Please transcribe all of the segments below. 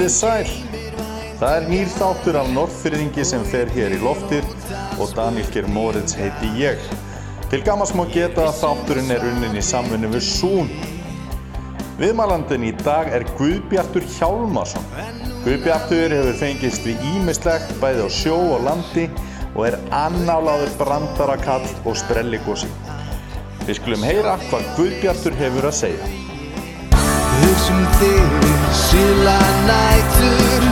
Þið sæl. Það er nýr þáttur af Norrfyrðingi sem fer hér í loftir og Daniel Geir Moritz heiti ég. Til gammans má geta að þátturinn er unnin í samvinni við Sún. Viðmælandin í dag er Guðbjartur Hjálmarsson. Guðbjartur hefur fengist við ímislegt bæði á sjó og landi og er annálaður brandarakall og sprelligósi. Við skulum heyra hvað Guðbjartur hefur að segja. Þig síla nætur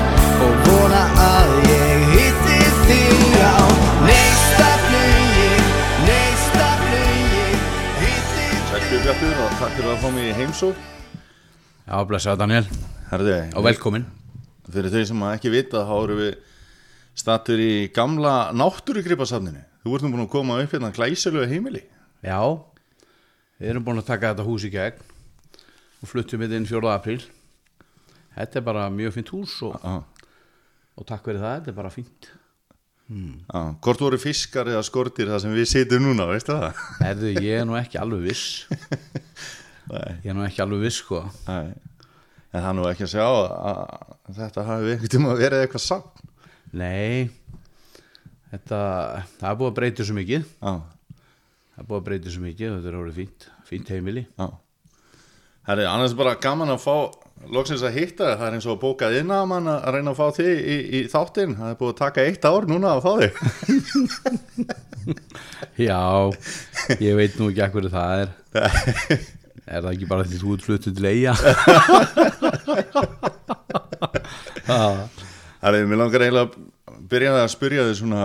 og vona að ég hitti þig á neista flugi, neista flugi, hitti Sæl Guðbjartur og takk fyrir að fá mig í heimsók. Já, blessaðu Daniel Herði, og velkomin fyrir þau sem ekki vita þá erum við statur í gamla náttúrugripasafninu. Þú ert nú búin að koma upp hérna glæsilegu heimili. Já, við erum búin að taka þetta hús í gegn og fluttum við inn 4. apríl Þetta er bara mjög fínt hús og, og takk fyrir það, þetta er bara fínt já. Hvort voru fiskar eða skortir það sem við sitjum núna, veistu það? Erðu, ég er nú ekki alveg viss. Ég er nú ekki alveg viss, sko Nei. En það er nú ekki að sjá að þetta hafi einhvern tíma verið eitthvað samt. Nei, þetta, það er búið að breyta svo mikið Já, Það er búið að breyta svo mikið, þetta er orðið fínt, fínt heimili já. Herri, annars bara gaman að fá loksins að hitta. Það er eins og að bóka inn að mann að reyna að fá þig í, í þáttinn. Það er búið að taka eitt ár núna að fá þig. Já, ég veit nú ekki ekkur það er Er það ekki bara því þú ert fluttu til eiga? Herri, mér langar eiginlega að byrja að spyrja þig svona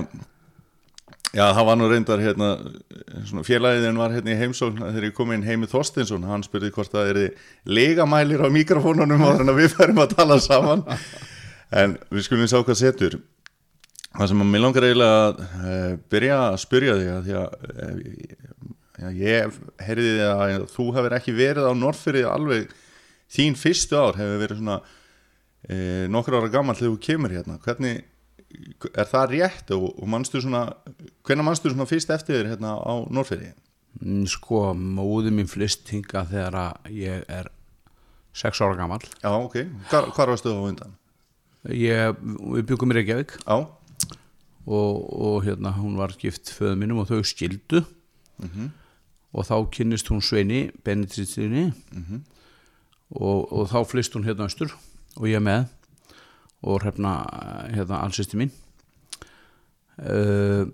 Já, það var nú reyndar hérna svona félagiðin var hérna í heimsókn þegar ég kom inn heimi Þorstinsson hann spurði hvort það er legamælir á mikrofónunum áður en að við færum að tala saman. En við skulum sjá hvað setur. Það sem að mér langar eiginlega að uh, byrja að spyrja þig að því að já, ég heyrði því að þú hefur ekki verið á Norrfyrði alveg þín fyrstu ár hefur verið svona uh, nokkur ára gammal þegar þú kemur hérna. Hvernig er það rétt? Og, og manstu svona hvenær manstu svona fyrst eftir þér hérna á Norrfyrði? Mm, Sko, móði mín flist hinga þegar ég er sex ára gammal Já, ok, hvar, hvar varstu þá á undan? ég, Við byggum í Reykjavík. Já, og, og hérna hún var gift föðu mínum og þau skildu. Og þá kynnist hún Sveini Benediktinni og, og þá flist hún hérna austur og ég með og hrefna hérna allsisti mín. Uh,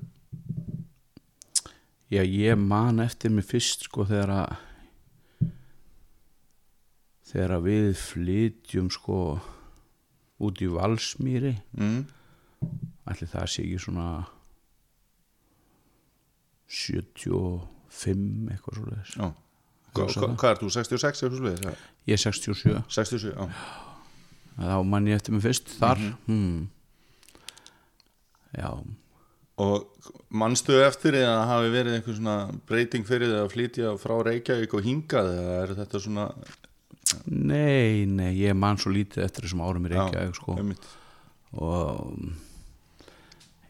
Já, ég man eftir mig fyrst sko þegar að þegar að við flytjum sko út í Valsmýri. Mm. ætli það sé ekki svona 75 eitthvað svo leiðis Hvað er þú, 66 eitthvað sluðið? ég er 67 67, já þá man ég eftir mig fyrst þar hmm. já Og manstu eftir það hafi verið einhver svona breyting fyrir því að flytja frá Reykjavík og hingað eða er þetta svona nei, nei, ég man svo lítið eftir þessum árum í Reykjavík sko. einmitt. og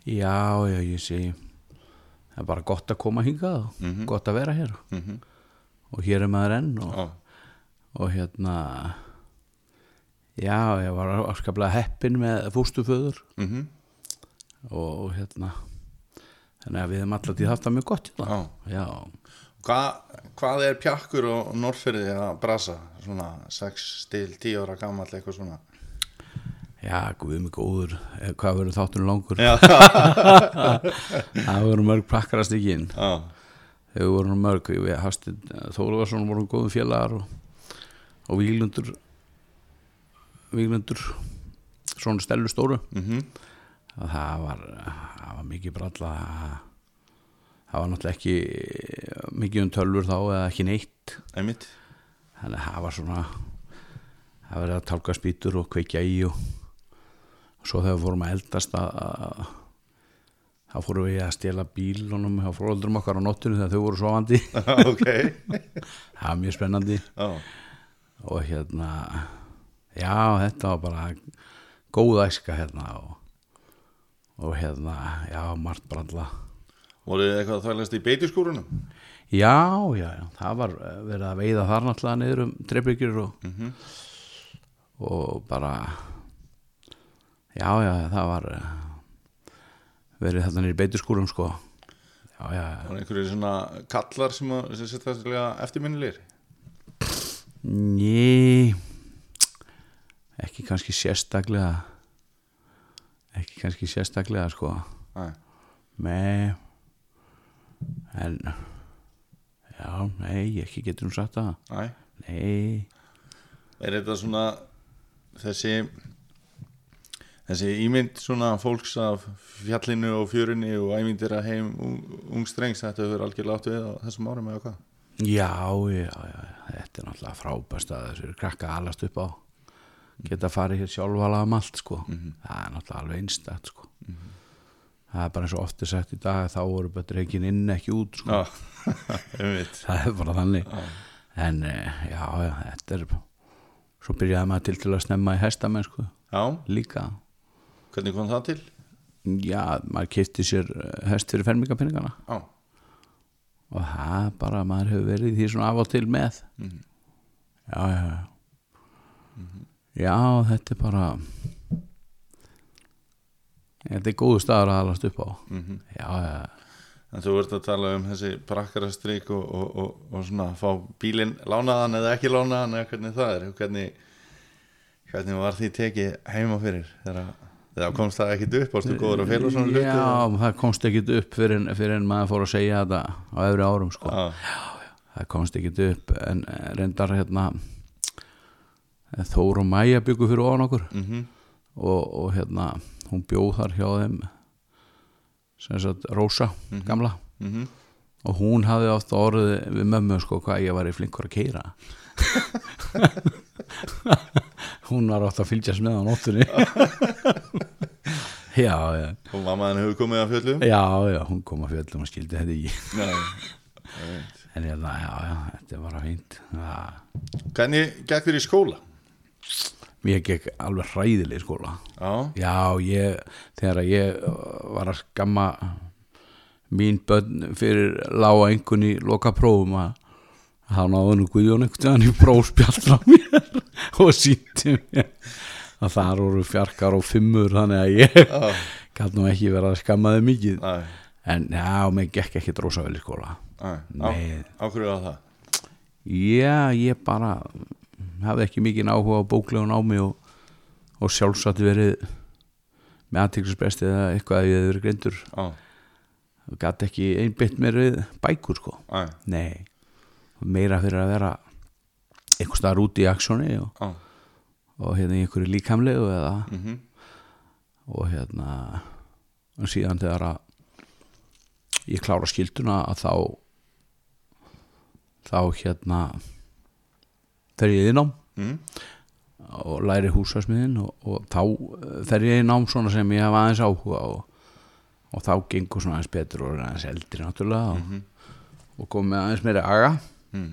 já, já, ég sé það er bara gott að koma hingað og gott að vera hér Mhm. og hér er maður enn og, Já, og hérna já, ég var afskaplega heppin með fústuföður mhm, og, og hérna þannig að við hefum alltaf því haft það mjög gott hérna. já. Já, Hva, Hvað er pjakkur á Norrfyrði að brasa? Svona 6 til 10 ára gammal eitthvað svona? Já, guð mig góður. Eh, hvað verður þáttunum langur? Það voru mörg prakkarast ekki inn. Þau nú mörg. Við hastin Þóluvarsson voru góðum félagar og, og Víglundur Víglundur svona stelu stóru. Mhm. Að það var, það var mikið bralla það var náttúrulega ekki mikið um tölvur þá eða ekki neitt. Einmitt. Þannig að það var svona það var að tálka spýtur og kveikja í og, og svo þegar við fórum að eldast að, þá fórum við að stela bílunum hjá fóröldrum okkar á nóttinu þegar þau voru sofandi. Ok. Það var mjög spennandi. Já, og hérna já þetta var bara góð æska hérna og, og hérna já margt bralla voruð þið eitthvað að þvælast í beitiskúrunum? já já já það var eh, verið að veiða þar náttúrulega niður um trefbyggjur og, og bara já, já, það var eh, verið þetta nýri beiturskúrum sko. Já, já, og einhverju svona kallar sem að setja eftirminnilegir? Ný ekki kannski sérstaklega ekki kannski sérstaklega sko. Nei. með en já, nei, ekki getur hún sagt það. Nei. nei, er þetta svona þessi þessi ímynd svona fólks af fjallinu og fjörunni og æmyndir að heim ungstrengs þetta hefur algjörlega átt við á þessum árum eða hvað? Já, já, já þetta er náttúrulega frábæst að þessu krakka alast upp á geta farið hér sjálfala um allt sko. Það er náttúrulega alveg einstætt sko. Það er bara eins og oft er sagt í dag þá voru bara dreikin inn ekki út sko. Einmitt. Það er bara þannig. En eh, já, já, þetta er svo byrjaði maður til til að snemma í hestamenn Já, líka. Hvernig kom það til? já, maður kipti sér eh, hest fyrir fermingapenningana Já, og það bara, maður hefur verið því svona af og til með. Mhm. já, já já já, þetta er bara þetta er góðu staður að alast upp á. Mhm. Já, já, En þú ert að tala um þessi prakkarastrík og, og, og, og svona fá bílinn lánaðan eða ekki lánaðan eða hvernig það er. Hvernig, hvernig var því tekið heima fyrir þegar, þegar komst það ekkit upp? Ástu góður að svona hluti já, það komst ekkit upp fyrir, fyrir en maður fór að segja þetta á öfri árum sko. Já, það komst ekkit upp en eh, reyndar hérna Þór og Mæja byggu fyrir ofan okkur. Mhm, og, og hérna hún bjóð þar hjá þeim sem sagt Rósa gamla. Mhm. Og hún hafði oft orðið við mömmu sko hvað ég var í flinkur að keira hún var oft að fylgjast með á nóttunni. Já, já. Og mammaðin hefur komið af fjöllum? Já, já, hún kom að fjöllum og skildi þetta ekki. Já, en hérna, já, já, þetta er bara fínt. Hvernig gekk þér í skóla? Mér gekk alveg hræðileg skóla. Já, Já, ég, þegar ég uh, var að skamma mín börn fyrir lága einhvern í loka prófum að þá náðu nú Guðjón einhvern veginn í prófspjall frá mér og síndi mér. Að þar voru fjarkar og fimmur þannig að ég já, gæti nú ekki verið að skamma þau mikið. Næ, en já, mér gekk ekki drósa vel í skóla. Nei. Á hverju var það? Já, ég bara hafði ekki mikið áhuga á bóklegun á mig og, og sjálfsagt verið með aðtiklisbresti eða eitthvað að ég hefði verið greindur. Já, og gæti ekki einbytt mér við bækur sko. Næ, nei, meira fyrir að vera einhvers staðar út í aksjóni og, já. og hérna í einhverju líkamlegu eða mhm, og hérna og síðan þegar að ég klára skilduna að þá þá hérna fer ég í nám mhm og læri húsasmiðin og, og þá eh, fer ég í nám svona sem ég hafa aðeins áhuga og, og þá gengur svona aðeins betur og er aðeins eldri náttúrulega og, og kom með aðeins meiri aga. Mm.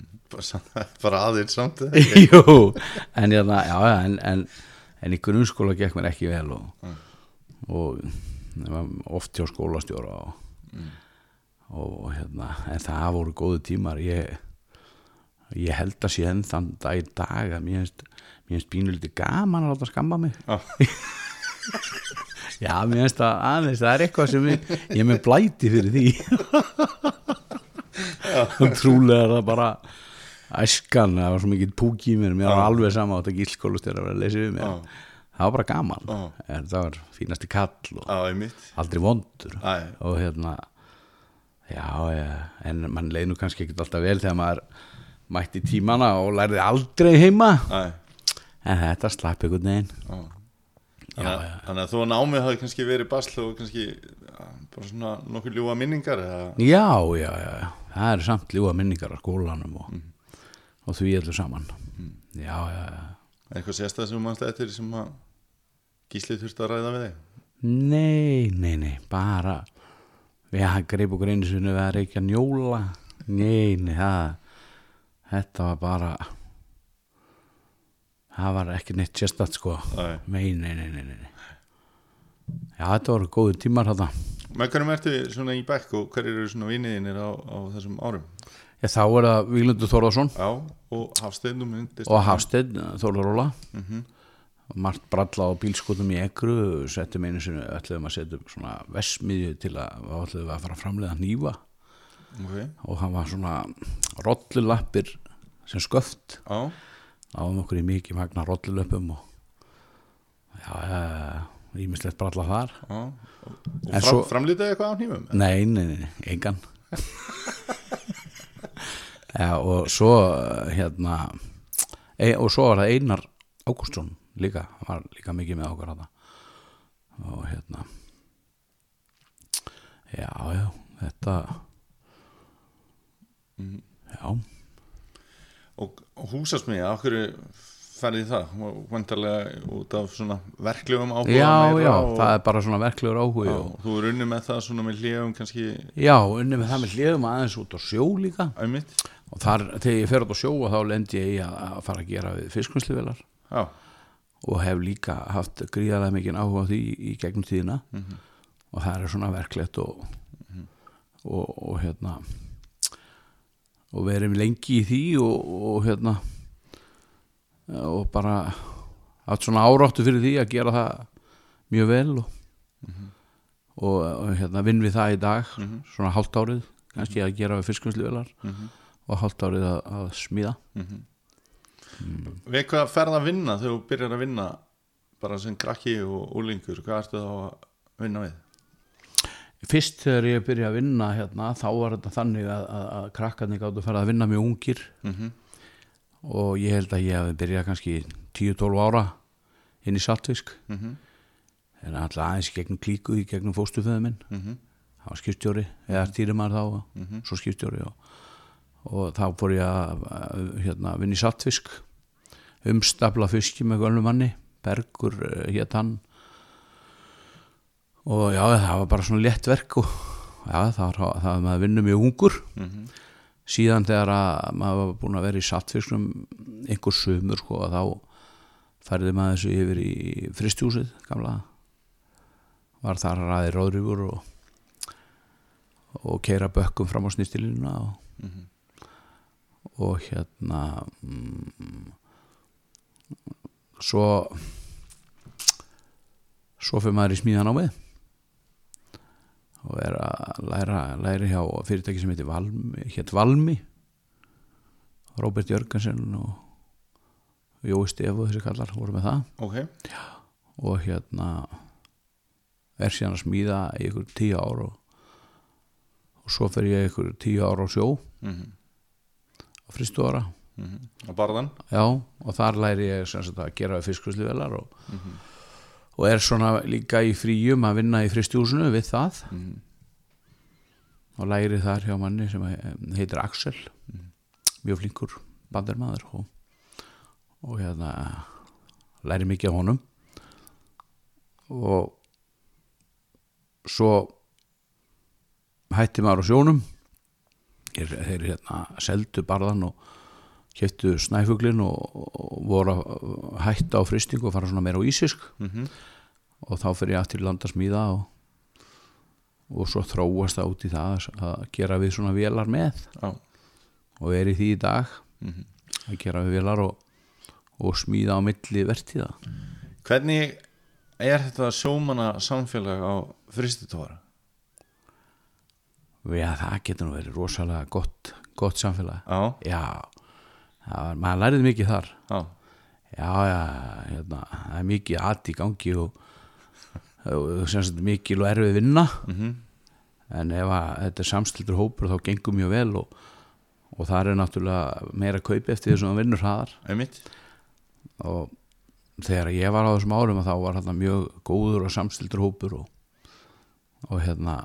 bara, aðeins samt Jú, en, hérna, já, já, en, en, en í grunnskóla gekk mér ekki vel og, og ég var oft hjá skólastjóra og, og hérna, en það voru góðu tímar. Ég, ég held að sé enn þann dag í dag að mér finnst pínulítið gaman að láta skamma mig. Já. já, mér finnst það aðeins það er eitthvað sem ég, ég er með blæti fyrir því. Trúlega er það bara æskan, það var svo mikið púk í mér mér var alveg sama á þetta gílskólustur að vera að lesa við mér. Já. það var bara gaman. En það var fínasti kall aldrei vondur. Og hérna já, já, en mann leið nú kannski ekkert alltaf vel þegar maður mætti tímana og lærði aldrei heima. Æ, en þetta slapp já. Já, Þannig, að- þú að námið hafi kannski verið basl og kannski bara svona nokkuð ljúa minningar eða, já, já, já, það er samt ljúa minningar á skólanum og, og því öllu saman. Já, já, já. Eitthvað sérstæð sem mannst eftir sem að gíslið þurfti að ræða við þig? Nei, nei, nei, bara við greip okkur einu sinni við að reykja njóla. Nei, nei, það þetta var bara það var ekki neitt sérstætt sko. Nei. Nei, nei, nei, nei, Já, þetta voru góðu tímar þetta Með hverjum ertu svona í bekk og hver eru svona viniðinir á, á þessum árum? Já, þá er það Víglundur Þórðarsson Já, og Hafsteinum myndist og Hafsteinn Þórðaróla Mhm. margt bralla á bílskotum í ekru settum einu sinni, ætluðum að setja upp svona vesmiðju til að, að fara að framleiða hnífa ok, og hann var svona rollulappir sem sköft. Já, náðum okkur í mikið magna rollulöpum og já, ímislegt bralla þar. Já. Og fram, svo- framlítið eitthvað á hnífum Nei, nei, nei, engan. Já, og svo hérna e, og svo var það Einar Ágústsson líka, hann var líka mikið með okkur og hérna já, já, þetta já, og, húsasmiða, okkur færði í það, vantarlega út af svona verklegum áhuga já, já, og, það er bara svona verklegur áhugi já, og, þú er unni með það svona með hljöfum kannski? Já, unni með það með hliðum aðeins út á sjó líka. Auðmitt og þar, þegar ég fer út á sjó og þá lendi ég í að, fara að gera við fiskvinnsluvelar já, og hef líka haft gríðarlega mikið áhuga á því í gegnum tíðina. Mhm. og það er svona verklegt og, og, og hérna og verið lengi í því og, og hérna og bara haft svona áráttu fyrir því að gera það mjög vel og, og, og hérna vinn við það í dag svona hálft árið kannski að gera við fiskvinnsluvelar og hálft árið að, að smíða. Við hvað ferð að vinna þegar þú byrjar að vinna bara sem krakki og úlingur hvað ertu þá að vinna við Fyrst þegar ég byrja að vinna hérna þá var þetta þannig að, að, að krakkarnir gáttu að fara að vinna mjög ungir. Mhm. og ég held að ég hafi byrjað kannski 10-12 ára inn í saltfisk. Mhm. en alltaf aðeins gegnum klíku í gegnum fóstuföðu minn. Mhm. það var skipstjóri, eða stýrimar þá svo skipstjóri og, og þá fór ég að, hérna, vinna í saltfisk. Umstafla fiski með gölnum manni. Bergur hétt hann og já það var bara svona létt verk og já það var, það var maður vinnu mjög ungur. Mhm. síðan þegar að maður var búin að vera í saltfiskum einhver sumur sko að þá færði maður þessu yfir í fristjúsið gamla. Var þar að ræði róðrjúfur og, og keira bökkum fram á snýstilínuna og, og hérna mm, svo svo fyrir maður í smíðan á með og er að læra, læra hjá fyrirtæki sem heitir Valmi, hétt Valmi Robert Jörgensen og Jói Stef og þessi kallar voru með það. Ok, og hérna er síðan að smíða í ykkur tíu ár og, og svo fer ég ykkur tíu ár á sjó. Mhm. á fristu ára Mhm. á barðan? Já, og þar læri ég sagt að gera fiskrisluvelar og, og er svona líka í fríum að vinna í fristjúsinu við það. Mhm. og læri þar hjá manni sem heitir Axel. Mjög flinkur bandermaður og, og hérna læri mikið af honum. Og svo hætti maður á sjónum. Þeir, þeir hérna seldu barðan og keftu snæfuglin og, og voru að hætta á fristingu og fara svona meira á ísisk. Mhm. og þá fyrir ég aftur í land að smíða og, og svo þróast það út í það að gera við svona vélar með. Já, og er í því í dag Mhm. að gera við vélar og, og smíða á milli vertíða. Hvernig er þetta sjómanna samfélag á fristutóra Já, það getur nú verið rosalega gott, gott samfélag. Já, Já, það var, maður lærið mikið þar. Já, Já, já, hérna, það er mikið aðt í gangi og, og sem sagt mikil og erfið vinna. Mhm. en ef að þetta er samstildur hópur þá gengur mjög vel og, og það er náttúrulega meira kaupi eftir þessum að vinnur hraðar. Og þegar ég var á þessum árum þá var hérna mjög góður og samstildur hópur og, og hérna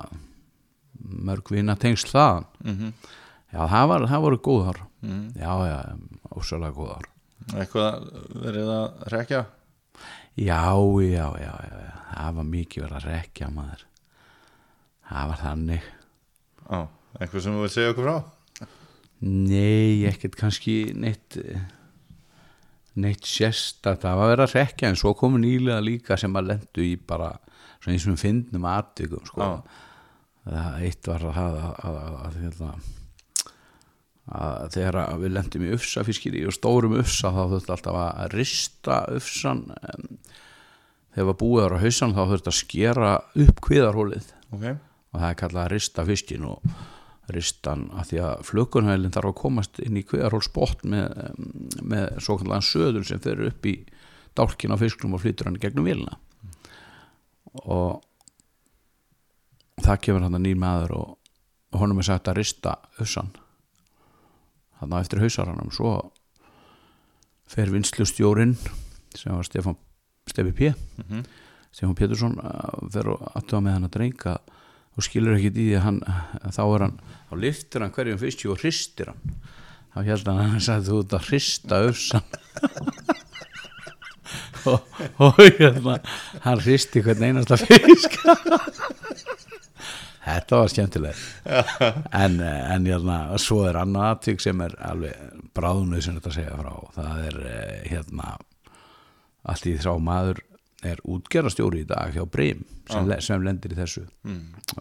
mörg vinna tengsl þaðan. Mhm. Já það, var, það voru góð ár. Mhm. já já, ósvalega góð ár. Eitthvað verið að rekja já, já, já, já, já. Það var mikið verið að rekja maður. Það var þannig. Já, eitthvað sem þú vil segja okkur frá? Nei, ekkert kannski neitt neitt sérstætt það var verið að rekja en svo komu nýlega líka sem að lendu í bara svona eins og við finnum atvikum sko. Eitt var að, að, að, að, að, þegar við lendum í ufsa fiskir og stórum ufsa þá þurfti alltaf að rista ufsan þegar var búið ára hausan þá þurfti að skera upp kviðarhólið ok, og það er kallað að rista fiskin og ristan að því að flökunhælinn þarf að komast inn í kviðarhólsbótt með, með svo kallan söður sem fer upp í dálkin á fisklum og flytur hann gegnum vilna og það kemur hann að nýr maður og, og honum er sagt að rista hussan þannig að eftir hausaranum. Svo fer vinslustjórin sem var Stefán Stefi P. Mhm. Stefán Pétursson uh, fer og aðtöða með hann að drenga og skilur ekkit í því að hann þá er hann, þá liftir hann hverjum fiski og hristir hann. Þá held hann að hann sagði þú ert að hrista öfsan og, og hérna, hann hristi hvern einasta fisk þetta var skemmtileg en, en hérna, svo er annað aðtík sem er alveg bráðunuð sem þetta segja frá. Það er eh, hérna allt í þrá maður er útgerastjóri í dag hjá Brim sem, le- sem lendir í þessu.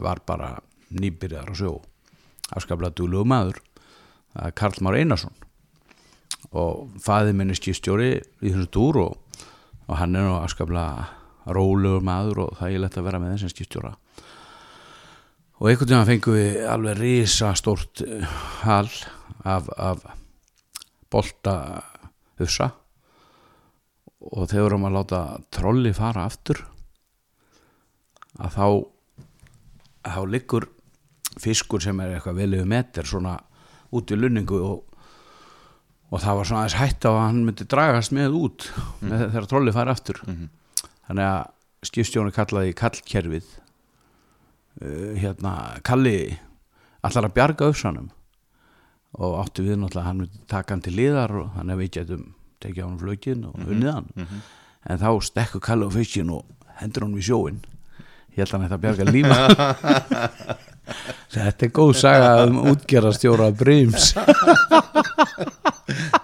Var bara nýbyrjar á sjó. Afskaplega duglugu maður er Karl Már Einarsson. Og faði minni skipstjóri í þessu dúr og, og hann er nú afskaplega rólegur maður og það er lett að vera með þessum skipstjóra og einhvern veginn fengum við alveg risa stort hal af, af bolta hussa og þegar við erum að láta trolli fara aftur að þá þá liggur fiskur sem er eitthvað vel yfir meter svona út í lunningu og, og það var svona aðeins hætt á að hann myndi dragast með út með, þegar trolli fara aftur. Þannig að skipstjónu kallaði kallkerfið uh, hérna kalli allar að bjarga uppsanum og áttu við náttúrulega hann myndi taka hann til liðar og þannig að við getum tekið á hann flökin og unnið hann. en þá stekku Kalli á fiskin og hendur hann við sjóin að hann ætti að bjarga líma þetta er góð saga um útgerastjóra Bríms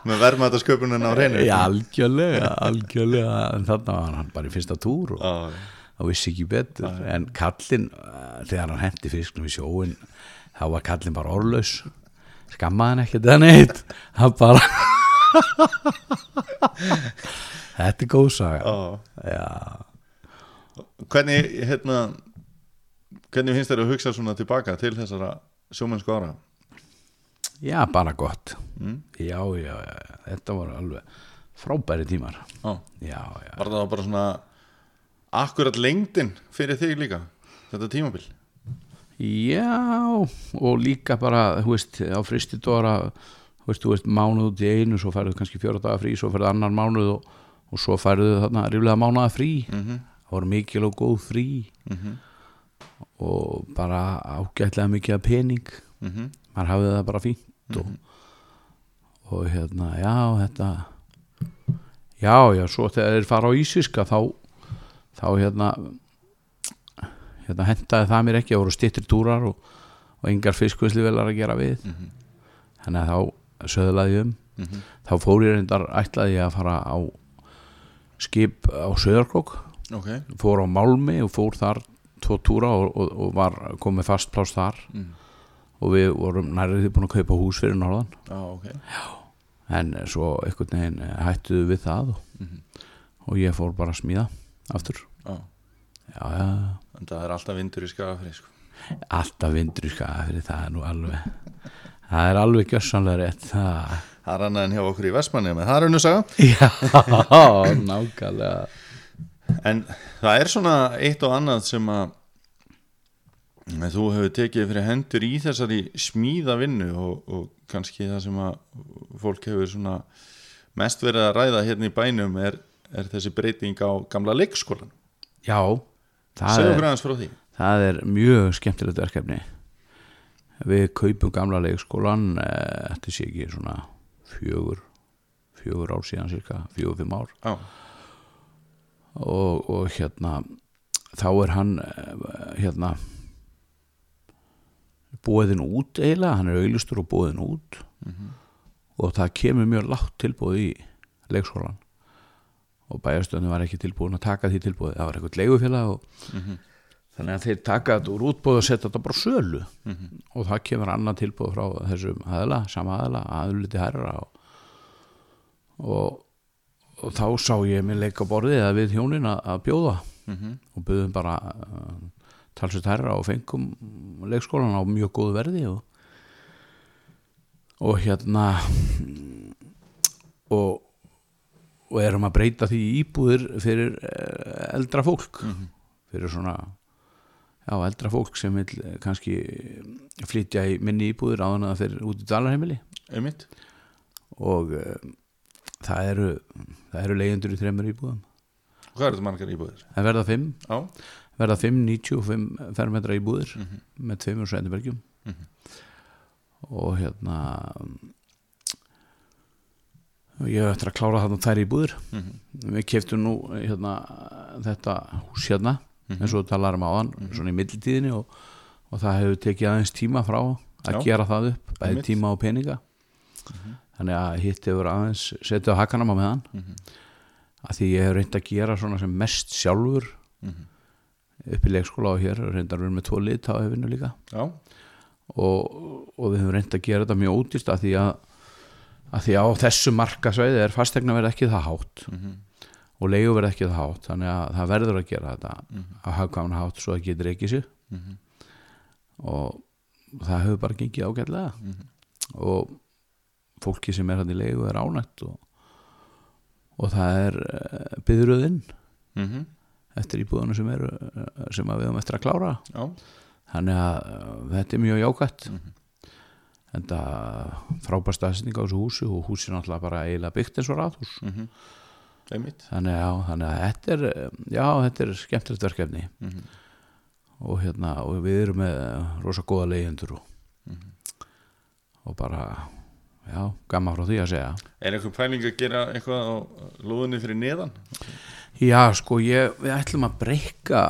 með verðmæta sköpunin á reynu Já, algjörlega, algjörlega. En þannig var hann bara í fyrsta túr og Já, það vissi ekki betur. En kallinn, eh, þegar hann hendi fisknum í sjóin þá var kallinn bara orðlaus. Skammaði hann ekkert eða neitt. Hann bara þetta er góð saga. Hvernig hérna hvernig finnst þér að hugsa svona tilbaka til þessara sjómennsku ára? Já, bara gott. Mm. já, já, já, þetta var alveg frábæri tímar. Já, já, var það bara svona akkurat lengdin fyrir þig líka þetta tímabil Já, og líka bara, þú veist, á fristidóra, þú veist, veist, mánuð út í einu, svo færðu kannski fjóra daga frí, svo færðu annar mánuð og, og svo færðu þarna ríflega mánuða frí. Mhm. Það voru mikil og góð frí og bara ágætlega mikið af pening. Mhm. Maður hafði það bara fínt og, og hérna, já, þetta, já, já, svo þegar þeir fara á Ísiska þá, þá hérna, hérna hentaði það mér ekki það voru stittir túrar og, og engar fiskvisli velar að gera við. Þannig að þá söðlaði um. Þá fór ég reyndar ætlaði ég að fara á skip á Söðarkrók ok, fór á Málmi og fór þar tvo túra og, og, og var komið fast pláss þar. Og við vorum nærið því búin að kaupa hús fyrir norðan. Já, ok. En svo einhvern veginn hættuðu við það og, og ég fór bara að smíða aftur. Já. já, já, en það er alltaf vindur í skagafri sko. alltaf vindur í skaga fyrir það er nú alveg það er alveg gjössanlega rétt það. Það er annað en hjá okkur í Vestmanni en það er önnur saga? Já, nákvæmlega. En það er svona eitt og annað sem að þú hefur tekið fyrir hendur í þessari smíðavinnu og, og kannski það sem að fólk hefur svona mest verið að ræða hérna í bænum er, er þessi breyting á gamla leikskólan já, það er, það er mjög skemmtilegt verkefni. Við kaupum gamla leikskólan eh, þetta sé ekki svona fjögur fjögur ár síðan cirka, fjögur, fimm ár. Já, og, og hérna þá er hann eh, hérna búiðin út eiginlega, hann er auðlustur og búiðin út. Og það kemur mjög látt tilbúið í leikskólan og bæjarstöðin var ekki tilbúin að taka því tilbúið það var eitthvað leigufélag og þannig að þeir taka þetta úr útbóð og setja þetta bara sölu. Og það kemur annað tilbúð frá þessum aðla, sama aðla, aðliti herra og, og, og þá sá ég mér leika borðið eða við hjónin að, að bjóða. Og bjóðum bara uh, talsveit herra og fengum leikskólan á mjög góðu verði og, og hérna og, og erum að breyta því íbúðir fyrir eh, eldra fólk. Fyrir svona já, eldra fólk sem vil eh, kannski flytja í minni íbúðir áðan að það fyrir út í dalarheimili einmitt. Og uh, það eru það eru leyendur í þreymur íbúðum. Hvað er þetta margar íbúðir? það verða fimm. Já, verða 5, 95 fermetra íbúðir með tveimur sveinbergjum og hérna ég hef eftir að klára þarna þær íbúðir. Við keftum nú hérna, þetta hús hérna eins og þú talar um áðan svona í millitíðinni og, og það hefur tekið aðeins tíma frá að Já. gera það upp bæði tíma og peninga. Þannig að hitt hefur aðeins setið á hakanum á meðan. Að því ég hef reynd að gera svona sem mest sjálfur upp í leikskóla og hér reyndar við með tvo lit á hefinu líka. Og, og við höfum reynd að gera þetta mjög ódýrt að því að, að því að á þessu markasvæði er fastegna verið ekki það hátt og leigu verið ekki það hátt þannig að það verður að gera þetta á hagkvæmna hátt svo að getur ekki sér og það hefur bara gengið ágætlega. Og fólki sem er hann í leigu er ánætt og, og það er uh, byðröðinn mm eftir íbúðunum sem eru eh, sem að við höfum eftir að klára. Já, þannig að uh, þetta er mjög jákvætt en það frábær staðsending á þessu húsi og húsi er náttúrulega bara eiginlega byggt eins og ráðhús einmitt. Þannig, já, þannig að þetta er eh, já, þetta er skemmtilegt verkefni. Og hérna og við erum með eh, rosa góða leyendur og, og bara já, gaman frá því að segja. Er einhver pæling að gera eitthvað á lóðinni fyrir neðan? já, sko, ég, við ætlum að breyka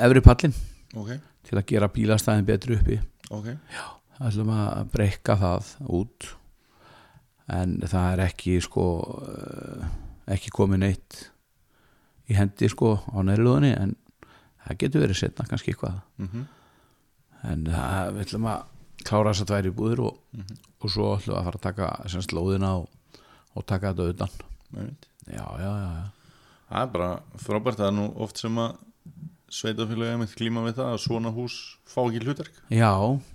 efri pallin Ok, til að gera bílastæðin betri uppi. Ok. Það ætlum að breyka það út. En það er ekki sko eh, ekki komið neitt í hendi sko á neðrlúðinni en það getur verið setna kannski eitthvað. Mhm. en það, við ætlum að klára þess að tværi búðir og, og svo ætlum að fara að taka semst lóðina og, og taka þetta utan. Já, já, já, já. Það er bara frábært. Það er nú oft sem að sveitafélagi mitt klíma við það að svona hús fá ekki hlutverk? Já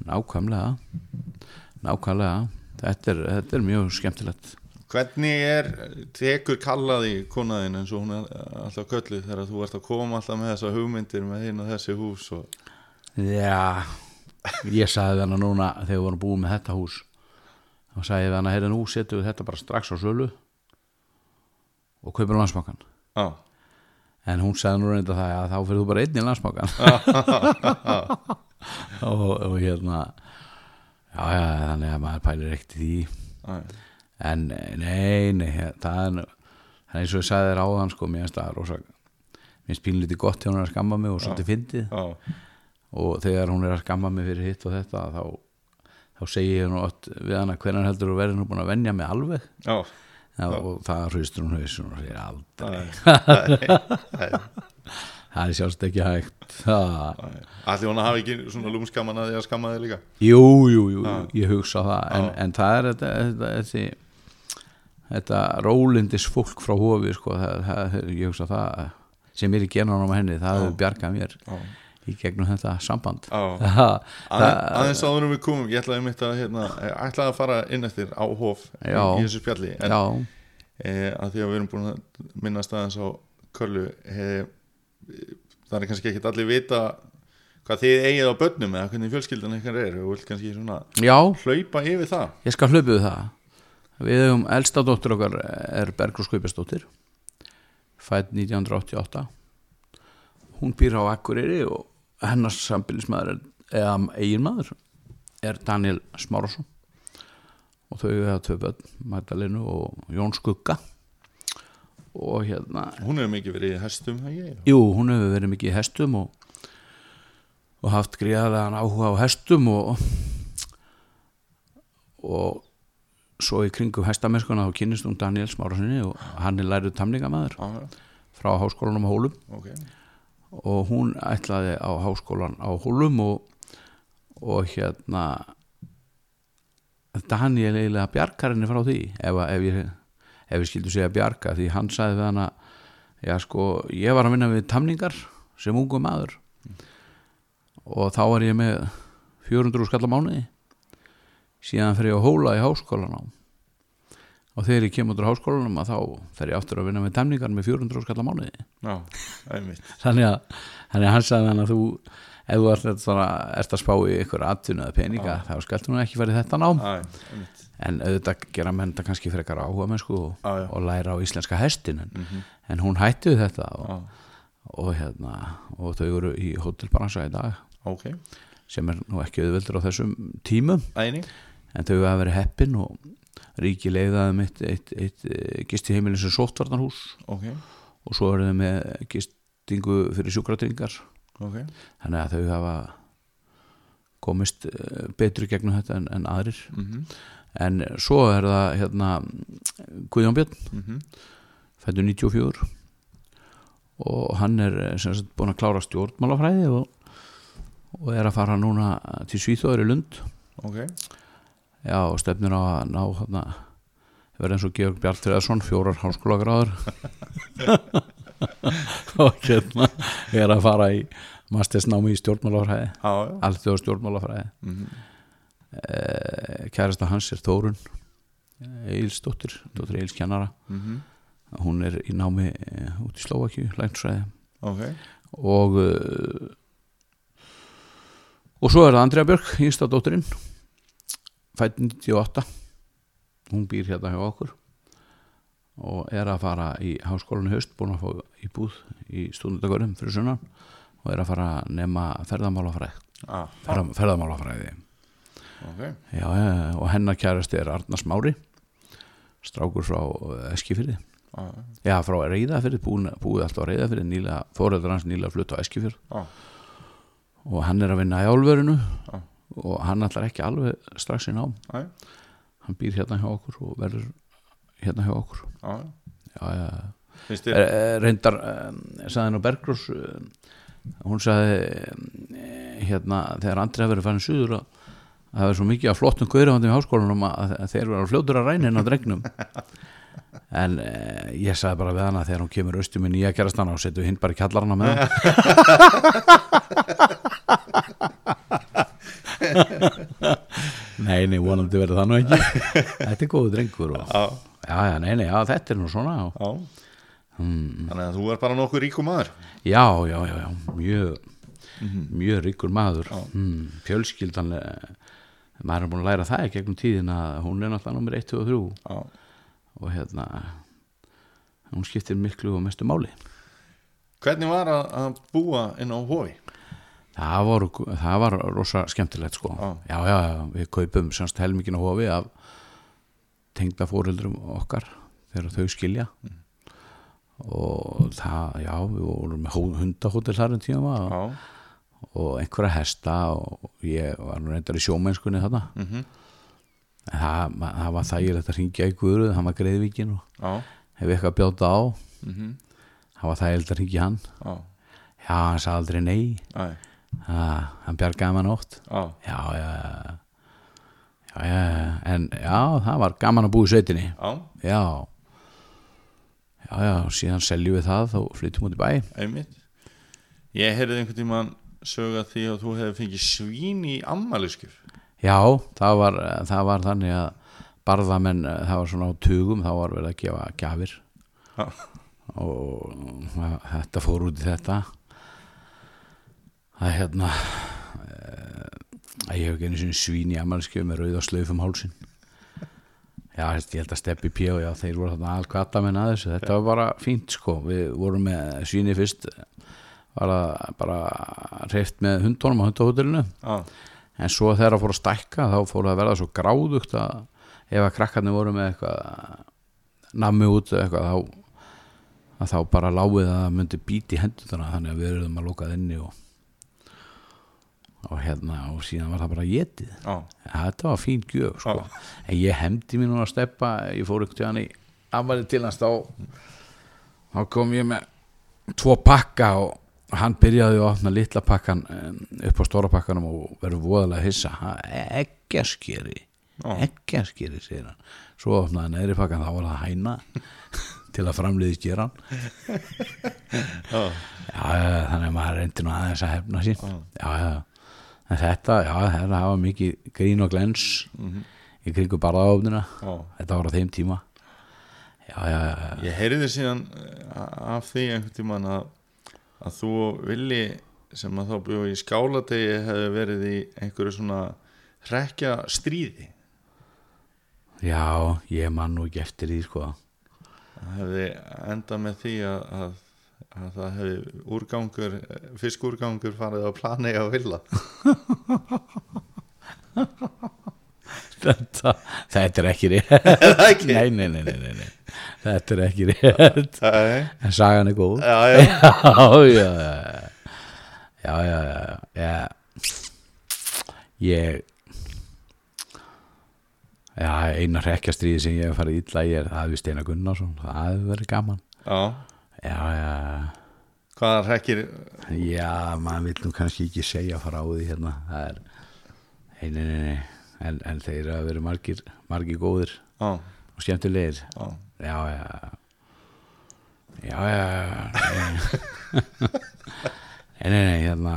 nákvæmlega. Nákvæmlega. Þetta er, þetta er mjög skemmtilegt. Hvernig er, tekur kallaði konaðin eins og hún er alltaf kölluð þegar þú ert að koma alltaf með þessa hugmyndir með hinn og þessi hús og... Já, ég sagði hana núna þegar við vorum búið með þetta hús. Þá sagði ég hana, heyrðu nú setjum við þetta bara strax á sölu og kaupir landsmákan Já, en hún sagði nú reynda það að þá fyrir þú bara einn í landsmákan og, og hérna já, já, þannig að maður pælir ekkert í því. En nei, nei, það er það er eins og ég sagði þér áðan sko, mér finnst það rosa mér finnst pínlítið gott þegar hún er að skamma mig og svolítið fyndið. Og þegar hún er að skamma mig fyrir hitt og þetta þá, þá segi ég nú við hana hvernig heldur þú verður nú búin að venja mig alveg? Já. Já, og það hraustur hún hausin og segir aldrei. Það er sjálfst ekki hægt. Allir hún að hafa ekki svona lúmskaman að því að skamma þig líka. Jú, jú, jú, ég hugsa það. En, en það er þetta, þetta, þetta, þetta rólindis fólk frá hofi sko, það, það, ég hugsa það sem er í genanum henni, það hefur bjargað mér. Já. Í gegnum þetta samband. Aðeins, aðeins áður en við komum, ég ætlaði mitt að hérna, ætlaði að fara inn eftir á hof Já. í þessu spjalli en e, að því að við erum búin að minnast aðeins á Köllu e, það er kannski ekkit allir vita hvað þið eigið á börnum eða hvernig fjölskyldan ykkar er. Og vilt kannski svona já, hlaupa yfir það. Ég skal hlaupa við það. Við hefum elsta dóttir okkar er Bergrós Kaupastóttir fætt 1988 hún býr á Akureyri og hennar sambilismæður eða eiginmaður er Daniel Smárásson og þau hefur tvö börn Magdalenu og Jón Skugga. Og hérna hún hefur mikið verið í hestum Jú, hún hefur verið mikið í hestum og, og haft gríðarlegan áhuga á hestum og og svo í kringum hestameskuna þá kynnist hún Daniel Smárasinni og hann er lærið tamningamæður frá háskólanum Hólum. Ok og hún ætlaði á háskólan á Hólum og, og hérna Daniel eiginlega bjargar henni frá því ef, að- ef ég ef ég skildu segja bjarga því hann sagði við hana já sko, ég var að vinna við tamningar sem ungu maður. Og þá var ég með 400 skall á mánuði. Síðan fer ég að hóla í háskólan á og þegar ég kemur út á háskólanum að þá fer ég aftur að vinna með tamningar með 400 skall á mánuði. Já, þannig að, þannig að hann sagði hann að þú ef þú ert, svona, ert að spá í ykkur eða peninga þá skaltu nú ekki farið þetta einmitt. En auðvitað gera menn þetta kannski frekar áhuga mennsku og, Já, já. og læra á íslenska hestin en, en hún hætti við þetta og, Já, og, hérna, og þau eru í hótelbransa í dag. Ok. Sem er nú ekki auðveldur á þessum tímum. Æni en þau hafa verið heppin og ríki leiðaði mitt eitt, eitt, eitt gisti heimilin sem sóttvarnarhús. Ok, og svo eru þau með gistingu fyrir sjúkratryggingar. Ok. Þannig að þau hafa komist eh, betur í gegnum þetta en, en aðrir. Mm en svo er það hérna Guðjón Björn. -hmm. fættur 94 og hann er eh, sem sagt búin að klára stjórnmálafræði og, og er að fara núna til Svíþóður í Lund. Ok, já og stefnir á að ná verða eins og Georg Bjartfriðarsson fjórar háskólagráður. Og hérna er að fara í mastersnámi í stjórnmálafræði alþjóða stjórnmálafræði. Mm eh, kærasta hans er Þórun Eilsdóttir, dóttir Eils kennara. -hmm. hún er í námi eh, út í Slóvakju, lænsræði Ok, og uh, og svo er það Andrea Björk yngsta dóttirinn fætt 98 hún býr hérna hjá okkur og er að fara í háskólan í haust búin að fá íbúð í stúndagörum fyrir sunnan og er að fara að nema ferðamálafræði. Ah, ferða, ferðamálafræði. Ok. Já, og hennar kærasti er Arnars Mári strákur frá Eskifyrði ah, já, frá Reyðafyrði, búin, búið alltaf á Reyðafyrði nýlega, fóreldrar hans nýlega flutt á Eskifjörð. Ah, og hann er að vinna í álverinu. Já. Og hann ætlar ekki alveg strax í nám. Æ. hann býr hérna hjá okkur og verður hérna hjá okkur. Ah, já, já, þér Eh, reyndar sagði hann á Bergrós um, hún sagði hérna þegar Andri hafi verið farin suður að að það er svo mikið af flottum gaurafandum í háskólanum að, að þeir verður fljótur að ræna inn á dregnum. En eh, ég sagði bara við hana þegar hún kemur austum með nýja gerastana og setur hinn bara í kallarana með hann Nei, nei, vonandi verður það nú ekki. Þetta er góðu drengur og, Já, Já, já, nei, nei, já, þetta er nú svona og, hmm, Þannig að þú er bara nokkuð ríkum maður. Já, já, já, já mjög, mjög ríkur maður. Hmm, Fjölskyldan eh, maður er búin að læra það í gegnum tíðin að hún er náttúrulega nummer 1, 2 og 3 Já. Og hérna hún skiptir miklu og mestu máli. Hvernig var að, búa inn á hófi? Það var, það var rosa skemmtilegt sko. Já. já, já, við kaupum semst helmingin á hofi af tengda fóreldrum okkar þegar þau skilja. Og það, já, við vorum með hó- hundahótel þar en tíma og, Já. og einhverja hesta og ég var nú reyndar í sjómennskunni þarna. Mm en það, það var þægilegt að ringja í Guðruð hann var greiðvíkin og Já. hef eitthvað að bjóta á. Mm það var þægilegt að ringja hann. Já. Já, hann sagði aldrei nei. Æ, ha, hann bjargaði maður nótt Já. Já, já, já, já, en já, það var gaman að búa í sveitinni. Já. Já. Já, já, síðan seljum við það og flyttum út í bæ. Einmitt. Ég heyrði einhvern tímann sögða því að þú hefði fengið svín í ammæliskjöf já, það var, það var þannig að barðamenn, það var svona á tugum þá var verið að gefa gjafir. Já. Og þetta fór út í þetta að hérna eh, að ég hef ekki einu sinni svín í amalskjöf með rauða slauf um hálsin já, ég held að steppi pí og já, þeir voru þarna alkvata með að þessu. Þetta var bara fínt sko. Við vorum með svíni fyrst var það bara reyft með hundunum á hundahótelinu. Já. En svo þegar það fór að stækka þá fór það að verða svo gráðugt að ef að krakkarnir voru með eitthvað nammi út eitthvað þá, þá bara láið að það myndi bíti hendurna þannig að við erum að lokað inni og, og hérna og síðan var það bara getið þetta var fín gjöf sko. en ég hemdi mér nú að steppa ég fór ykkur til hann í afmæli til hans þá. Þá kom ég með tvo pakka og hann byrjaði að opna litla pakkan upp á stóra pakkanum og verður voðalega hissa. Ha, ekkjaskeri Já. ekkjaskeri, segir hann. Svo opnaði hann neðri pakkan, þá var það hæna til að framliði gera hann Já, já, já, þannig að maður reyndi nú aðeins að hefna sín já, já, en þetta já, þetta hafa mikið grín og glens í kringu barðaofnina. Þetta var á þeim tíma. Já, já, já. Ég heyriði síðan eh, af því einhvern tímann að, að þú Villi sem að þá bjóð í skáladegi hefði verið í einhverju svona hrekja stríði já ég man nú ekki eftir því sko. Það hefði endað með því að, að, að það hefði úrgangur fiskúrgangur farið á plani á villa. Þetta, þetta er ekki rétt. Nei, nei, nei, nei, þetta er ekki rétt. En sagan er góð. Já, já, já, já, já. Ég já, eina hrekkjastriði sem ég hef farið illa í er það við Steina Gunnarsson, það hefur verið gaman. Já já, já, hvaða hrekkir já maður vil nú kannski ekki segja frá því hérna, það er nei, nei, nei, nei. En, en þeir hafa verið margir, margir góðir já, og skemmtilegir. Já, já, já. Já, já, nei, nei, nei, hérna.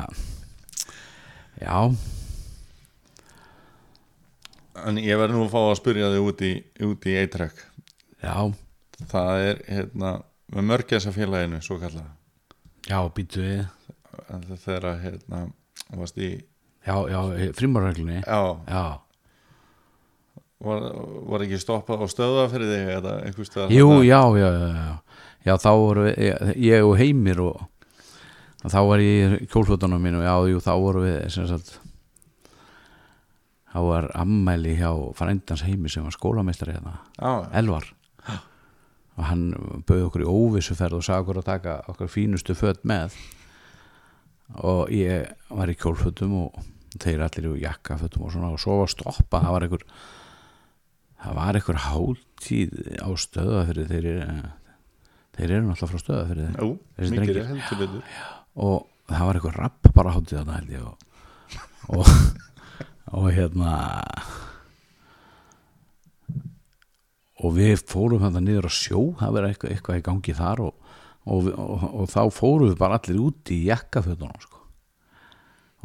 Já, en ég verði nú að fá að spyrja þig út í, í eitrekk já. Það er hérna með mörgjasa félaginu svo kallað já, býtu við. Þegar hérna varst í, já, já, frímarreglunni já, já, var, var ekki stoppað og stöða fyrir þig eða einhvers staðar jú, já, já, já, já. Já, þá voru við, ég, ég og Heimir og, og þá var ég í kjólfötunum mínu, já, jú, þá voru við sem sagt þá var ammæli hjá frændans Heimir sem var skólameistari hérna. Já, Elvar og hann bauð okkur í óvissuferð og sagði okkur að taka okkur fínustu fött með. Og ég var í kjólfötum og þeir allir í jakkafötum og svona og svo var stoppa það var einhver það var einhver hátíð á stöðafyrir þeir eru þeir eru náttúrulega frá stöðafyrir jú, mikið er heldur betur. Og það var einhver rapp bara ég og, og, og hérna og við fórum þetta niður á sjó það verið eitthvað, eitthvað í gangi þar og, og, og, og þá fórum við bara allir út í jakkafötunum sko.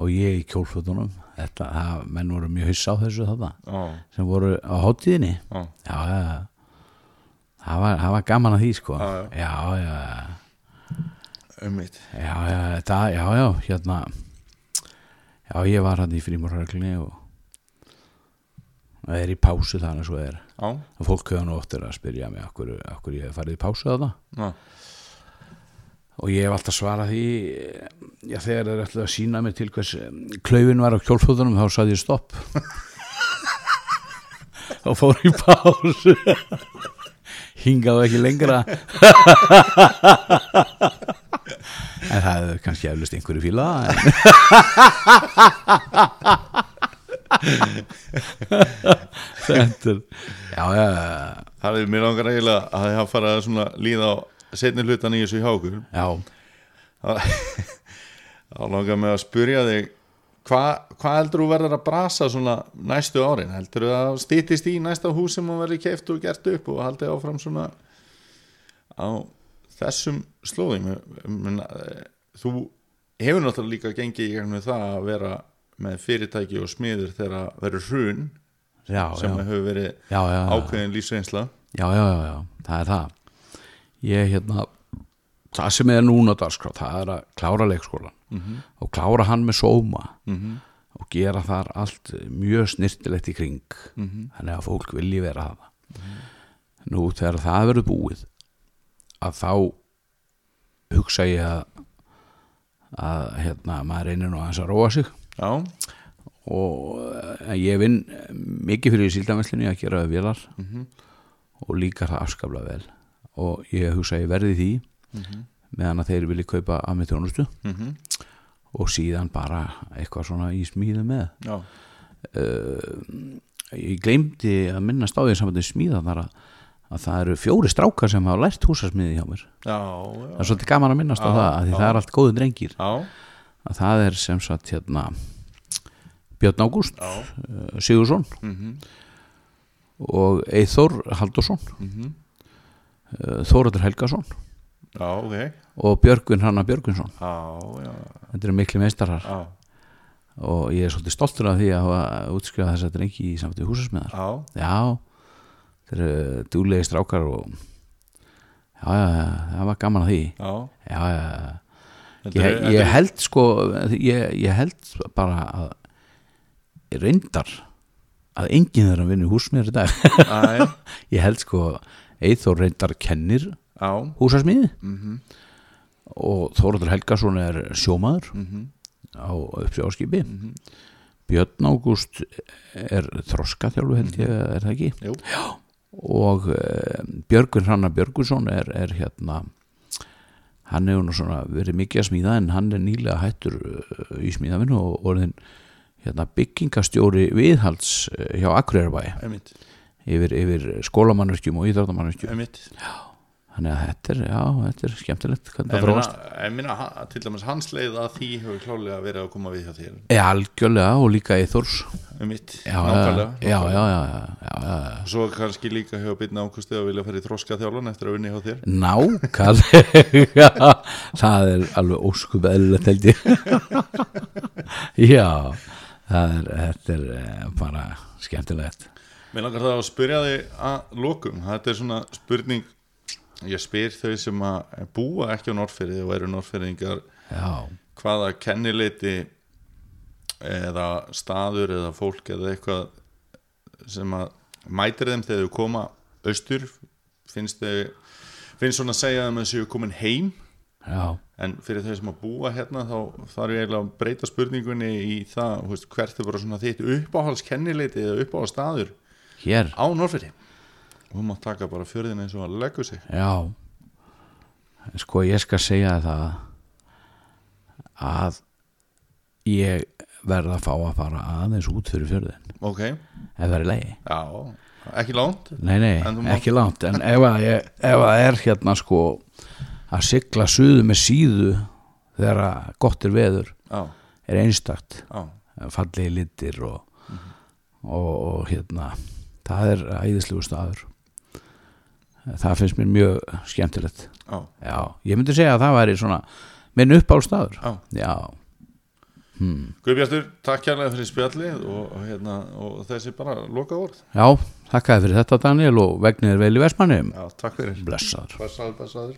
og ég í kjólfötunum þetta, það, menn voru mjög hissa á þessu þetta já, sem voru á hátíðinni. Já, já, já, já. það var, það var gaman að því sko. Já, já, já, já ummitt Já, já, þetta, já, já, hérna Já, ég var hann í frímurhörglunni og það er í pásu þannig svo er og fólk hefur nú óttir að spyrja mig okkur, okkur ég hef farið í pásu þarna. Já, og ég hef alltaf svarað því já, þegar þeir ætlaði að sína mér til hvers klaufin var á kjólfóðunum þá saði ég stopp. Og fór í pásu. Hingaðu ekki lengra. En það hefur kannski eflust einhverju fíla en þetta er já, já, já, það er mér langar eiginlega að það hafa farið að svona líða á setni hlutan í þessu hjá okkur. Já, þá langar mig að spyrja þig hvað hva heldur þú verður að brasa svona næstu árin? Heldur þú að stýttist í næsta hús sem hún verður keift og gert upp og haldið áfram svona á þessum slóðum? Þú hefur náttúrulega líka gengið í gegnum það að vera með fyrirtæki og smiður þegar verður hrun já, sem já, hefur verið ákveðin lífsreynsla. Já, já, já, það er það. Ég hérna það sem er núna dagskrá, það er að klára leikskólan og klára hann með sóma Mhm. og gera þar allt mjög snirtilegt í kring. Þannig að fólk vilji vera það nú þegar það verður búið að þá hugsa ég að að hérna maður reynir nú aðeins að róa sig. Já, og eh, ég vinn mikið fyrir síldameslunni að gera vélar. Og líka það afskaplega vel. Og ég hugsa að ég verði því meðan að þeir vilja kaupa að með þjónustu. Mhm, og síðan bara eitthvað svona í smíðu með. Já, ég gleymdi að minnast á því samvætti smíða þar að, að það eru fjóri strákar sem hafa lært húsasmiði hjá mér. Já, það já, er svolítið gaman að minnast á Já, það að því það er allt góðu drengir. Já, að það er sem sagt hérna Björn Ágúst uh, Sigursson mhm, og Eithor Haldursson mhm, uh, Þóraður Helgason. Já, ok, og Björgvin Hanna Björgvinsson. Þetta eru miklu meistarar. Já, og ég er svolítið stoltur af því að hafa útskrifað þess að drengi í samtíð húsasmiðar. Já, já, þeir eru dúlegi strákar og já, já, það var gaman að því. Já, já, já, Þetta ég, er- þetta ég er- held sko ég, ég held bara að ég reyndar að enginn þeirra vinni húsmiður í dag. Ég held sko Eithor reyndar kennir já, húsasmiði mhm, og Þóraður Helgason er sjómaður mhm, á uppsjáskipi mhm, Björn Ágúst er þroskaþjálfu held ég, er það ekki? Jú, og uh, Björgun Hrannar Björgunsson er, er hérna hann hefur nú svona verið mikið að smíða en hann er nýlega hættur uh, í smíðavinu og orðin hérna, byggingastjóri viðhalds uh, hjá Akureyrbæ einmitt, yfir, yfir skólamannverkjum og íþróttamannverkjum einmitt. Þannig að þetta er, já, þetta er skemmtilegt Ég ha- til dæmis hans leið að því hefur klálega verið að koma við hjá þér. Já, algjörlega og líka í Þórs um mitt, já, nákvæmlega já, já, já, já, já, já, já. Svo kannski líka hefur byrna ákustið að vilja fara í þroska þjálfun eftir að vinni hjá þér. Nákvæmlega. Það er alveg óskup eðlilegt held ég. Já er, þetta er eh, bara skemmtilegt. Mér langar það að spyrja þig að lokum. Þetta er svona spurning Ég spyr þau sem að búa ekki á Norrfyrði og eru Norrfyrðingar Já, hvaða kennileiti eða staður eða fólk eða eitthvað sem að mætir þeim þegar þau koma austur? Finnst þau finnst svona að segja þeim að séu komin heim já, en fyrir þau sem að búa hérna þá þarf ég eiginlega að breyta spurningunni í það veist, hvert er bara svona þitt uppáhaldskennileiti eða uppáhaldsstaður? Hér. Á Norrfyrði og þú mátt taka bara fjörðin eins og að leggur sig. Já. Sko ég skal segja það að ég verð að fá að fara aðeins út fyrir fjörðin ok, ef það er leiði já, ekki langt. Nei, nei, mátt- ekki langt. En ef að, ég, ef að er hérna sko að sigla suðu með síðu þegar að gott er veður já, er einstakt. Já, fallegi litir og, og, og hérna það er æðislegu staður. Það finnst mér mjög skemmtilegt. Já, já, ég myndi segja að það væri svona minn uppáldstaður já. Já, Guðbjartur, takk kærlega fyrir spjallið og, hérna, og þessi bara loka orð já, þakkaði fyrir þetta Daniel og vegnir vel í Vestmannum Já, takk fyrir. Blessaður. Blessaður, blessaður